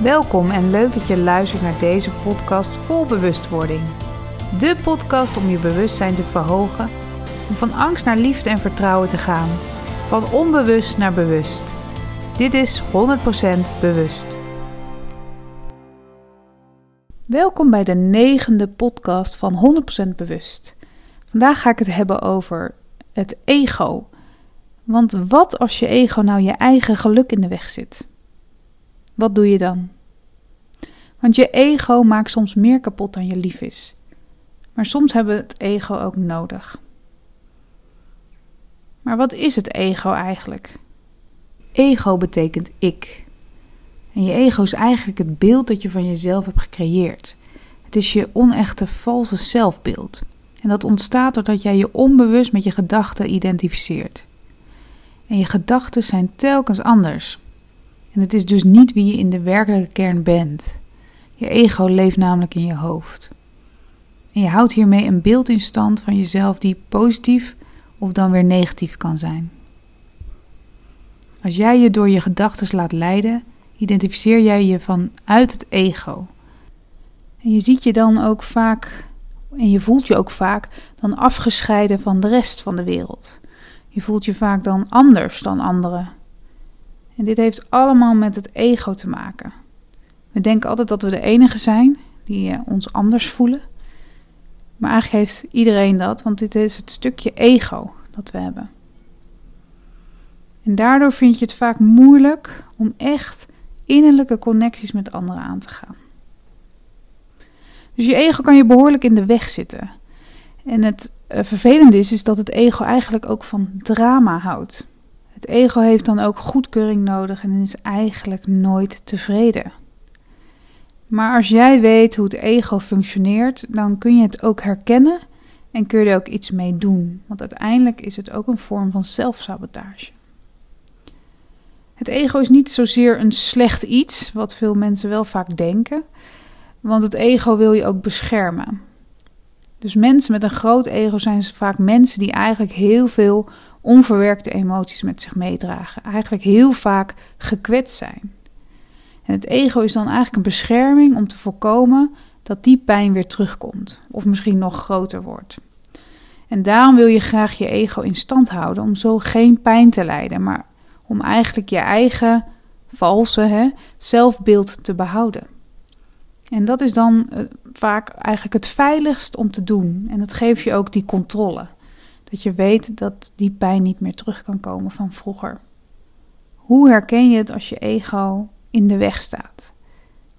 Welkom en leuk dat je luistert naar deze podcast vol bewustwording. De podcast om je bewustzijn te verhogen, om van angst naar liefde en vertrouwen te gaan, van onbewust naar bewust. Dit is 100% bewust. Welkom bij de negende podcast van 100% bewust. Vandaag ga ik het hebben over het ego. Want wat als je ego nou je eigen geluk in de weg zit? Wat doe je dan? Want je ego maakt soms meer kapot dan je lief is. Maar soms hebben we het ego ook nodig. Maar wat is het ego eigenlijk? Ego betekent ik. En je ego is eigenlijk het beeld dat je van jezelf hebt gecreëerd. Het is je onechte, valse zelfbeeld. En dat ontstaat doordat jij je onbewust met je gedachten identificeert. En je gedachten zijn telkens anders. En het is dus niet wie je in de werkelijke kern bent. Je ego leeft namelijk in je hoofd. En je houdt hiermee een beeld in stand van jezelf die positief of dan weer negatief kan zijn. Als jij je door je gedachten laat leiden, identificeer jij je vanuit het ego. En je ziet je dan ook vaak, en je voelt je ook vaak, dan afgescheiden van de rest van de wereld. Je voelt je vaak dan anders dan anderen. En dit heeft allemaal met het ego te maken. We denken altijd dat we de enige zijn die eh, ons anders voelen. Maar eigenlijk heeft iedereen dat, want dit is het stukje ego dat we hebben. En daardoor vind je het vaak moeilijk om echt innerlijke connecties met anderen aan te gaan. Dus je ego kan je behoorlijk in de weg zitten. En het uh, vervelende is, is dat het ego eigenlijk ook van drama houdt. Het ego heeft dan ook goedkeuring nodig en is eigenlijk nooit tevreden. Maar als jij weet hoe het ego functioneert, dan kun je het ook herkennen en kun je er ook iets mee doen. Want uiteindelijk is het ook een vorm van zelfsabotage. Het ego is niet zozeer een slecht iets, wat veel mensen wel vaak denken, want het ego wil je ook beschermen. Dus mensen met een groot ego zijn vaak mensen die eigenlijk heel veel onverwerkte emoties met zich meedragen. Eigenlijk heel vaak gekwetst zijn. En het ego is dan eigenlijk een bescherming om te voorkomen dat die pijn weer terugkomt. Of misschien nog groter wordt. En daarom wil je graag je ego in stand houden om zo geen pijn te lijden. Maar om eigenlijk je eigen valse hè, zelfbeeld te behouden. En dat is dan uh, vaak eigenlijk het veiligst om te doen. En dat geeft je ook die controle. Dat je weet dat die pijn niet meer terug kan komen van vroeger. Hoe herken je het als je ego in de weg staat?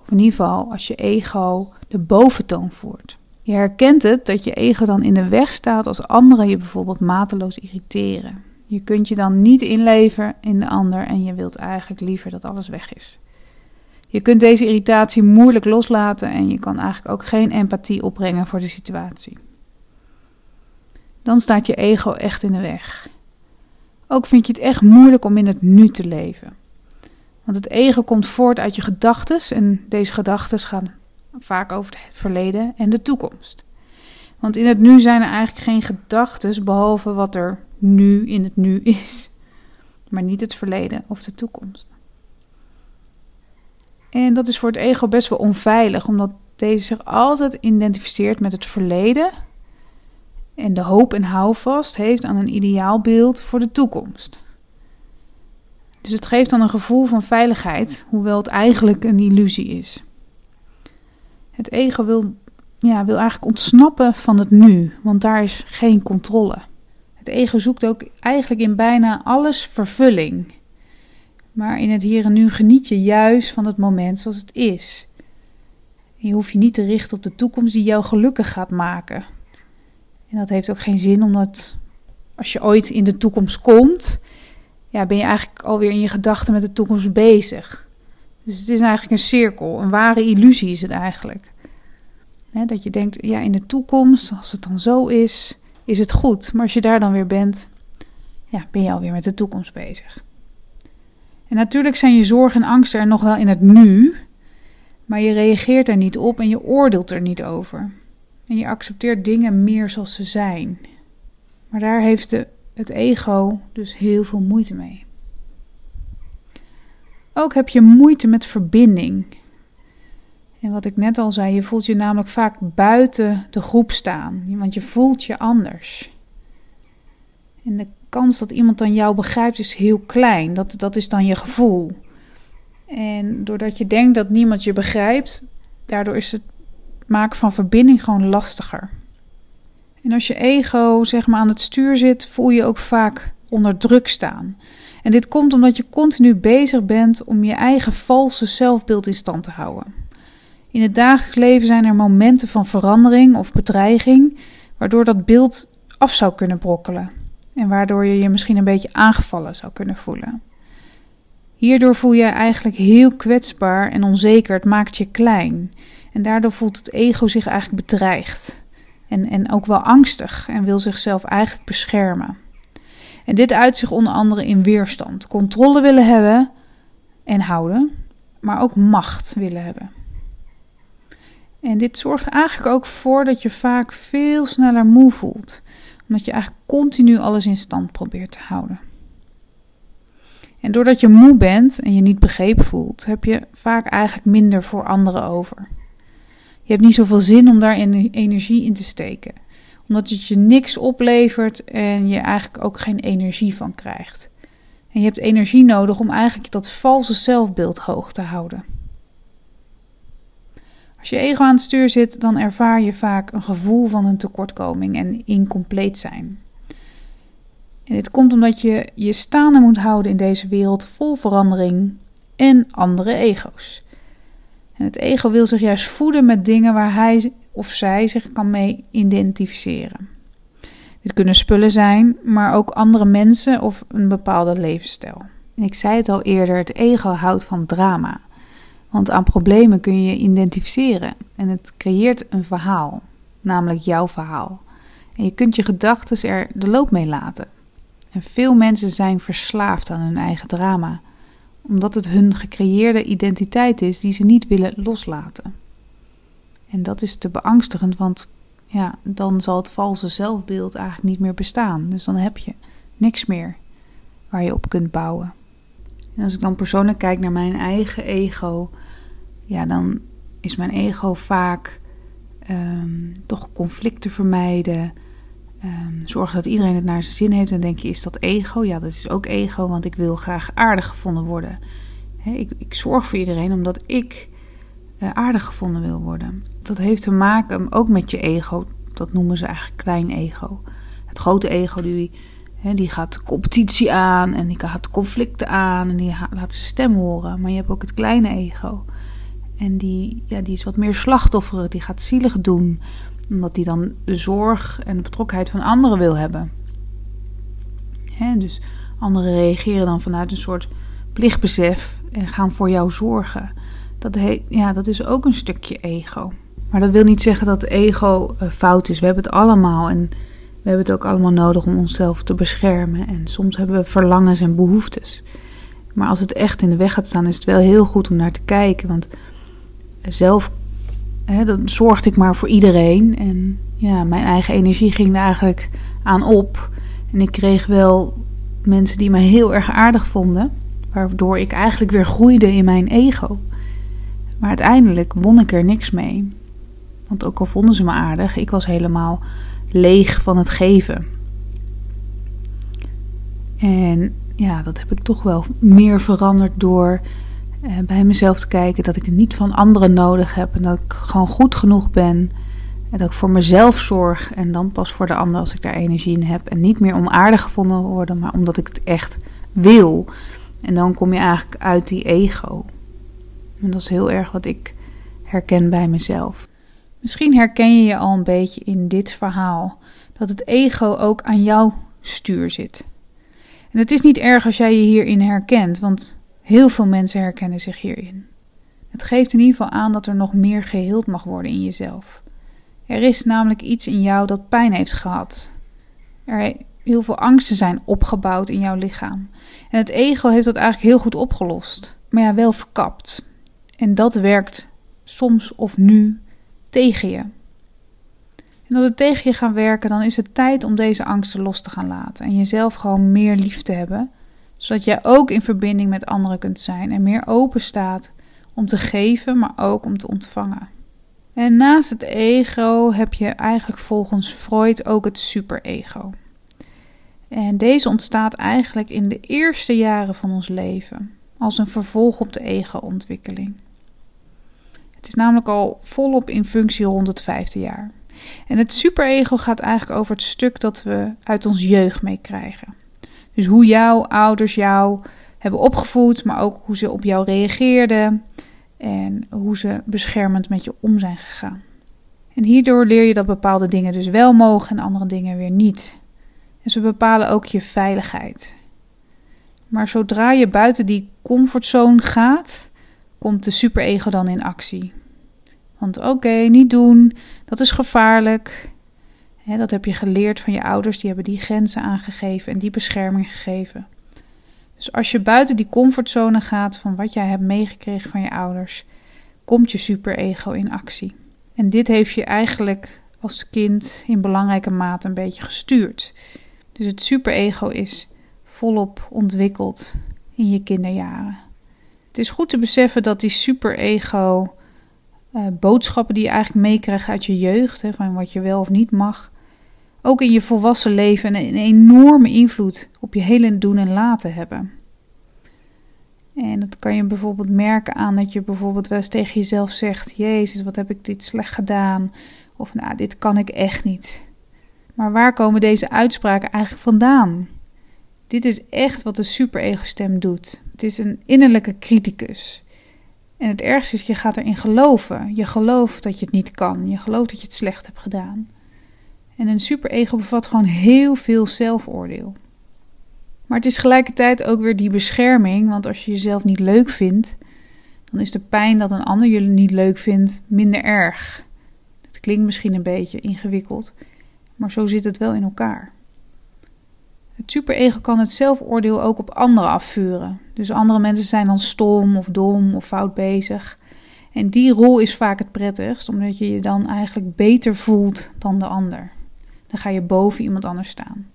Of in ieder geval als je ego de boventoon voert. Je herkent het dat je ego dan in de weg staat als anderen je bijvoorbeeld mateloos irriteren. Je kunt je dan niet inleveren in de ander en je wilt eigenlijk liever dat alles weg is. Je kunt deze irritatie moeilijk loslaten en je kan eigenlijk ook geen empathie opbrengen voor de situatie. Dan staat je ego echt in de weg. Ook vind je het echt moeilijk om in het nu te leven. Want het ego komt voort uit je gedachten en deze gedachten gaan vaak over het verleden en de toekomst. Want in het nu zijn er eigenlijk geen gedachten behalve wat er nu in het nu is, maar niet het verleden of de toekomst. En dat is voor het ego best wel onveilig, omdat deze zich altijd identificeert met het verleden en de hoop en houvast heeft aan een ideaalbeeld voor de toekomst. Dus het geeft dan een gevoel van veiligheid, hoewel het eigenlijk een illusie is. Het ego wil, ja, wil eigenlijk ontsnappen van het nu, want daar is geen controle. Het ego zoekt ook eigenlijk in bijna alles vervulling. Maar in het hier en nu geniet je juist van het moment zoals het is. je hoeft je niet te richten op de toekomst die jou gelukkig gaat maken. En dat heeft ook geen zin, omdat als je ooit in de toekomst komt, ja, ben je eigenlijk alweer in je gedachten met de toekomst bezig. Dus het is eigenlijk een cirkel, een ware illusie is het eigenlijk. dat je denkt, ja, in de toekomst, als het dan zo is, is het goed. Maar als je daar dan weer bent, ja, ben je alweer met de toekomst bezig. En natuurlijk zijn je zorgen en angsten er nog wel in het nu, maar je reageert er niet op en je oordeelt er niet over. En je accepteert dingen meer zoals ze zijn. Maar daar heeft de, het ego dus heel veel moeite mee. Ook heb je moeite met verbinding. En wat ik net al zei, je voelt je namelijk vaak buiten de groep staan, want je voelt je anders. En de kans dat iemand dan jou begrijpt is heel klein. Dat, dat is dan je gevoel. En doordat je denkt dat niemand je begrijpt, daardoor is het maken van verbinding gewoon lastiger. En als je ego zeg maar aan het stuur zit, voel je ook vaak onder druk staan. En dit komt omdat je continu bezig bent om je eigen valse zelfbeeld in stand te houden. In het dagelijks leven zijn er momenten van verandering of bedreiging, waardoor dat beeld af zou kunnen brokkelen. En waardoor je je misschien een beetje aangevallen zou kunnen voelen. Hierdoor voel je je eigenlijk heel kwetsbaar en onzeker. Het maakt je klein. En daardoor voelt het ego zich eigenlijk bedreigd. En, en ook wel angstig en wil zichzelf eigenlijk beschermen. En dit uit zich onder andere in weerstand. Controle willen hebben en houden, maar ook macht willen hebben. En dit zorgt eigenlijk ook voor dat je vaak veel sneller moe voelt. Omdat je eigenlijk continu alles in stand probeert te houden. En doordat je moe bent en je niet begrepen voelt, heb je vaak eigenlijk minder voor anderen over. Je hebt niet zoveel zin om daar energie in te steken, omdat het je niks oplevert en je eigenlijk ook geen energie van krijgt. En je hebt energie nodig om eigenlijk dat valse zelfbeeld hoog te houden. Als je ego aan het stuur zit, dan ervaar je vaak een gevoel van een tekortkoming en incompleet zijn. En dit komt omdat je je staande moet houden in deze wereld vol verandering en andere ego's. Het ego wil zich juist voeden met dingen waar hij of zij zich kan mee identificeren. Dit kunnen spullen zijn, maar ook andere mensen of een bepaalde levensstijl. En ik zei het al eerder, het ego houdt van drama. Want aan problemen kun je je identificeren en het creëert een verhaal, namelijk jouw verhaal. En je kunt je gedachten er de loop mee laten. En veel mensen zijn verslaafd aan hun eigen drama, omdat het hun gecreëerde identiteit is die ze niet willen loslaten. En dat is te beangstigend, want ja, dan zal het valse zelfbeeld eigenlijk niet meer bestaan. Dus dan heb je niks meer waar je op kunt bouwen. En als ik dan persoonlijk kijk naar mijn eigen ego, ja, dan is mijn ego vaak um, toch conflicten vermijden. Um, zorg dat iedereen het naar zijn zin heeft. En denk je, is dat ego? Ja, dat is ook ego, want ik wil graag aardig gevonden worden. ik, ik, zorg voor iedereen omdat ik uh, aardig gevonden wil worden. Dat heeft te maken ook met je ego. Dat noemen ze eigenlijk klein ego. Het grote ego die, die gaat competitie aan en die gaat conflicten aan en die laat zijn stem horen. Maar je hebt ook het kleine ego. En die, ja, die is wat meer slachtoffer, die gaat zielig doen omdat hij dan de zorg en de betrokkenheid van anderen wil hebben. dus anderen reageren dan vanuit een soort plichtbesef en gaan voor jou zorgen. Dat, heet, ja, dat is ook een stukje ego. Maar dat wil niet zeggen dat ego uh, fout is. We hebben het allemaal en we hebben het ook allemaal nodig om onszelf te beschermen. En soms hebben we verlangens en behoeftes. Maar als het echt in de weg gaat staan, is het wel heel goed om naar te kijken. Want zelf hè, dan zorgde ik maar voor iedereen. En ja, mijn eigen energie ging er eigenlijk aan op. En ik kreeg wel mensen die me heel erg aardig vonden. Waardoor ik eigenlijk weer groeide in mijn ego. Maar uiteindelijk won ik er niks mee. Want ook al vonden ze me aardig, ik was helemaal leeg van het geven. En ja, dat heb ik toch wel meer veranderd door bij mezelf te kijken dat ik het niet van anderen nodig heb en dat ik gewoon goed genoeg ben. En dat ik voor mezelf zorg en dan pas voor de ander als ik daar energie in heb. En niet meer om aardig gevonden worden, maar omdat ik het echt wil. En dan kom je eigenlijk uit die ego. En dat is heel erg wat ik herken bij mezelf. Misschien herken je je al een beetje in dit verhaal. Dat het ego ook aan jouw stuur zit. En het is niet erg als jij je hierin herkent, want Heel veel mensen herkennen zich hierin. Het geeft in ieder geval aan dat er nog meer geheeld mag worden in jezelf. Er is namelijk iets in jou dat pijn heeft gehad. Er heel veel angsten zijn opgebouwd in jouw lichaam. En het ego heeft dat eigenlijk heel goed opgelost. Maar ja, wel verkapt. En dat werkt soms of nu tegen je. En als het tegen je gaat werken, dan is het tijd om deze angsten los te gaan laten. En jezelf gewoon meer lief te hebben Zodat jij ook in verbinding met anderen kunt zijn en meer open staat om te geven, maar ook om te ontvangen. En naast het ego heb je eigenlijk volgens Freud ook het superego. En deze ontstaat eigenlijk in de eerste jaren van ons leven, als een vervolg op de ego-ontwikkeling. Het is namelijk al volop in functie rond het vijfde jaar. En het superego gaat eigenlijk over het stuk dat we uit ons jeugd meekrijgen. Dus hoe jouw ouders jou hebben opgevoed, maar ook hoe ze op jou reageerden en hoe ze beschermend met je om zijn gegaan. En hierdoor leer je dat bepaalde dingen dus wel mogen en andere dingen weer niet. En ze bepalen ook je veiligheid. Maar zodra je buiten die comfortzone gaat, komt de superego dan in actie. Want oké, niet doen, dat is gevaarlijk. Dat heb je geleerd van je ouders, die hebben die grenzen aangegeven en die bescherming gegeven. Dus als je buiten die comfortzone gaat van wat jij hebt meegekregen van je ouders, komt je superego in actie. En dit heeft je eigenlijk als kind in belangrijke mate een beetje gestuurd. Dus het superego is volop ontwikkeld in je kinderjaren. Het is goed te beseffen dat die superego uh, boodschappen die je eigenlijk meekrijgt uit je jeugd, hè, van wat je wel of niet mag, ook in je volwassen leven een, enorme invloed op je hele doen en laten hebben. En dat kan je bijvoorbeeld merken aan dat je bijvoorbeeld wel eens tegen jezelf zegt: Jezus, wat heb ik dit slecht gedaan? Of nou, dit kan ik echt niet. Maar waar komen deze uitspraken eigenlijk vandaan? Dit is echt wat de superego-stem doet. Het is een innerlijke criticus. En het ergste is, je gaat erin geloven. Je gelooft dat je het niet kan. Je gelooft dat je het slecht hebt gedaan. En een superego bevat gewoon heel veel zelfoordeel. Maar het is tegelijkertijd ook weer die bescherming, want als je jezelf niet leuk vindt, dan is de pijn dat een ander je niet leuk vindt minder erg. Het klinkt misschien een beetje ingewikkeld, maar zo zit het wel in elkaar. Het superego kan het zelfoordeel ook op anderen afvuren. Dus andere mensen zijn dan stom of dom of fout bezig. En die rol is vaak het prettigst, omdat je je dan eigenlijk beter voelt dan de ander. Dan ga je boven iemand anders staan.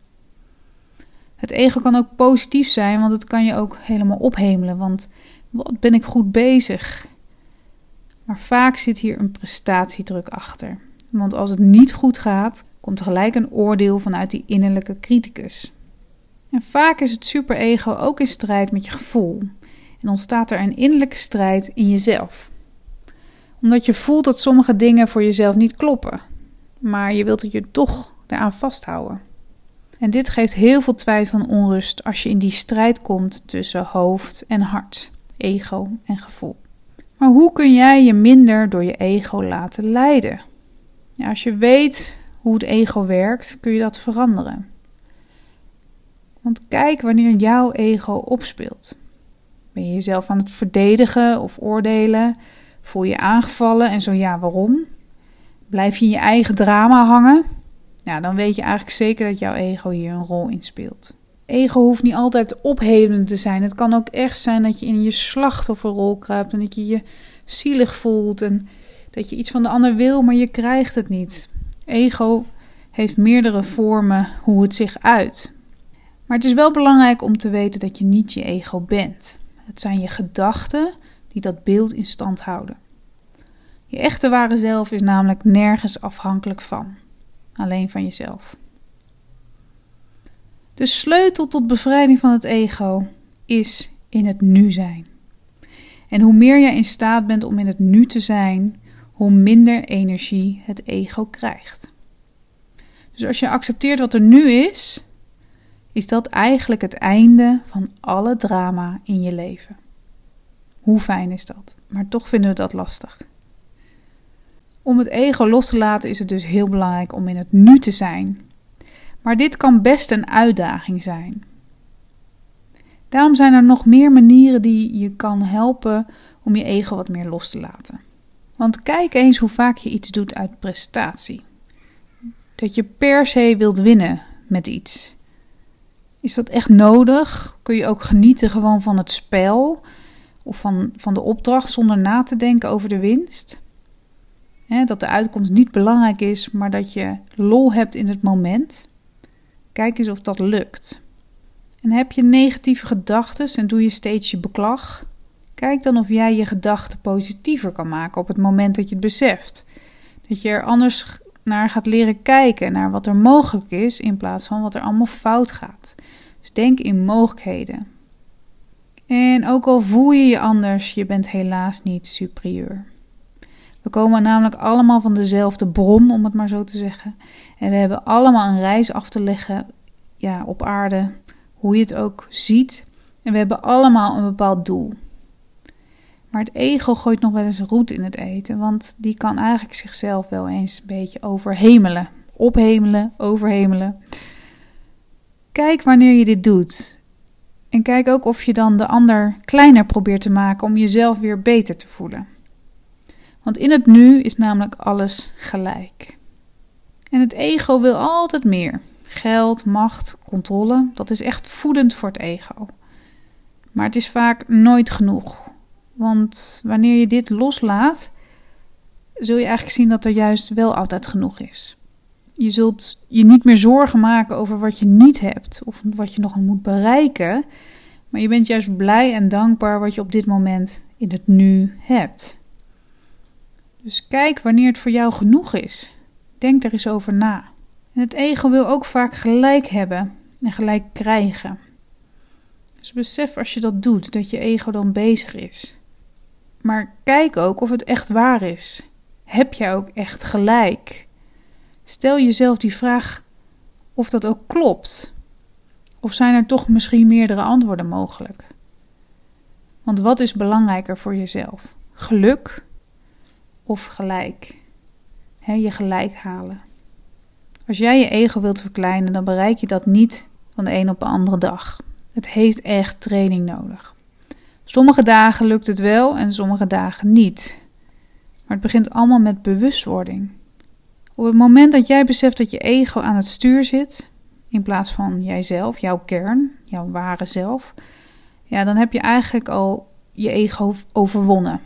Het ego kan ook positief zijn, want het kan je ook helemaal ophemelen. Want wat ben ik goed bezig? Maar vaak zit hier een prestatiedruk achter. Want als het niet goed gaat, komt gelijk een oordeel vanuit die innerlijke criticus. En vaak is het superego ook in strijd met je gevoel. En ontstaat er een innerlijke strijd in jezelf. Omdat je voelt dat sommige dingen voor jezelf niet kloppen. Maar je wilt het je toch daaraan vasthouden. En dit geeft heel veel twijfel en onrust als je in die strijd komt tussen hoofd en hart, ego en gevoel. Maar hoe kun jij je minder door je ego laten leiden? Als je weet hoe het ego werkt, kun je dat veranderen. Want kijk wanneer jouw ego opspeelt. Ben je jezelf aan het verdedigen of oordelen? Voel je aangevallen en zo ja, waarom? Blijf je in je eigen drama hangen? Nou, dan weet je eigenlijk zeker dat jouw ego hier een rol in speelt. Ego hoeft niet altijd ophelend te zijn. Het kan ook echt zijn dat je in je slachtofferrol kruipt en dat je je zielig voelt en dat je iets van de ander wil, maar je krijgt het niet. Ego heeft meerdere vormen hoe het zich uit. Maar het is wel belangrijk om te weten dat je niet je ego bent. Het zijn je gedachten die dat beeld in stand houden. Je echte ware zelf is namelijk nergens afhankelijk van alleen van jezelf. De sleutel tot bevrijding van het ego is in het nu zijn. En hoe meer jij in staat bent om in het nu te zijn, hoe minder energie het ego krijgt. Dus als je accepteert wat er nu is, is dat eigenlijk het einde van alle drama in je leven. Hoe fijn is dat? Maar toch vinden we dat lastig. Om het ego los te laten is het dus heel belangrijk om in het nu te zijn. Maar dit kan best een uitdaging zijn. Daarom zijn er nog meer manieren die je kan helpen om je ego wat meer los te laten. Want kijk eens hoe vaak je iets doet uit prestatie. Dat je per se wilt winnen met iets. Is dat echt nodig? Kun je ook genieten gewoon van het spel of van, van de opdracht zonder na te denken over de winst? Dat de uitkomst niet belangrijk is, maar dat je lol hebt in het moment. Kijk eens of dat lukt. En heb je negatieve gedachten en doe je steeds je beklag? Kijk dan of jij je gedachten positiever kan maken op het moment dat je het beseft. Dat je er anders naar gaat leren kijken, naar wat er mogelijk is, in plaats van wat er allemaal fout gaat. Dus denk in mogelijkheden. En ook al voel je je anders, je bent helaas niet superieur. We komen namelijk allemaal van dezelfde bron, om het maar zo te zeggen. En we hebben allemaal een reis af te leggen ja, op aarde, hoe je het ook ziet. En we hebben allemaal een bepaald doel. Maar het ego gooit nog wel eens roet in het eten, want die kan eigenlijk zichzelf wel eens een beetje overhemelen. Ophemelen, overhemelen. Kijk wanneer je dit doet. En kijk ook of je dan de ander kleiner probeert te maken om jezelf weer beter te voelen. Want in het nu is namelijk alles gelijk. En het ego wil altijd meer. Geld, macht, controle, dat is echt voedend voor het ego. Maar het is vaak nooit genoeg. Want wanneer je dit loslaat, zul je eigenlijk zien dat er juist wel altijd genoeg is. Je zult je niet meer zorgen maken over wat je niet hebt of wat je nog moet bereiken, maar je bent juist blij en dankbaar wat je op dit moment in het nu hebt. Dus kijk wanneer het voor jou genoeg is. Denk er eens over na. En het ego wil ook vaak gelijk hebben en gelijk krijgen. Dus besef als je dat doet, dat je ego dan bezig is. Maar kijk ook of het echt waar is. Heb jij ook echt gelijk? Stel jezelf die vraag of dat ook klopt. Of zijn er toch misschien meerdere antwoorden mogelijk? Want wat is belangrijker voor jezelf? Geluk of gelijk? Je gelijk halen. Als jij je ego wilt verkleinen, dan bereik je dat niet van de een op de andere dag. Het heeft echt training nodig. Sommige dagen lukt het wel en sommige dagen niet. Maar het begint allemaal met bewustwording. Op het moment dat jij beseft dat je ego aan het stuur zit, in plaats van jijzelf, jouw kern, jouw ware zelf, ja, dan heb je eigenlijk al je ego overwonnen.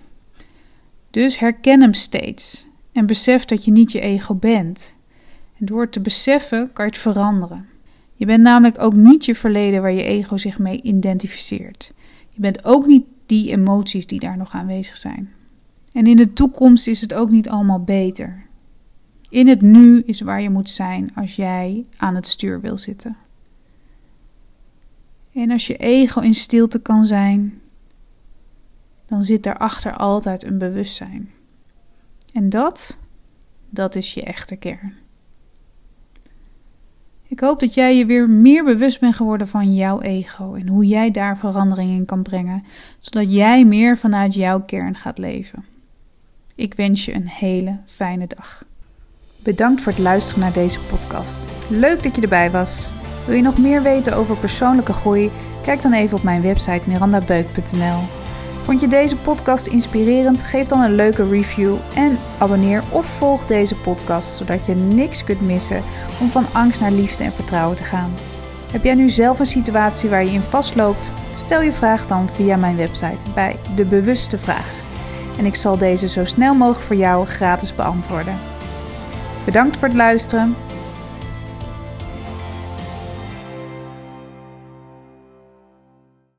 Dus herken hem steeds en besef dat je niet je ego bent. En door het te beseffen kan je het veranderen. Je bent namelijk ook niet je verleden waar je ego zich mee identificeert. Je bent ook niet die emoties die daar nog aanwezig zijn. En in de toekomst is het ook niet allemaal beter. In het nu is waar je moet zijn als jij aan het stuur wil zitten. En als je ego in stilte kan zijn, dan zit daarachter altijd een bewustzijn. En dat, dat is je echte kern. Ik hoop dat jij je weer meer bewust bent geworden van jouw ego en hoe jij daar verandering in kan brengen, zodat jij meer vanuit jouw kern gaat leven. Ik wens je een hele fijne dag. Bedankt voor het luisteren naar deze podcast. Leuk dat je erbij was. Wil je nog meer weten over persoonlijke groei? Kijk dan even op mijn website mirandabeuk.nl. Vond je deze podcast inspirerend? Geef dan een leuke review en abonneer of volg deze podcast zodat je niks kunt missen om van angst naar liefde en vertrouwen te gaan. Heb jij nu zelf een situatie waar je in vastloopt? Stel je vraag dan via mijn website bij De Bewuste Vraag. En ik zal deze zo snel mogelijk voor jou gratis beantwoorden. Bedankt voor het luisteren.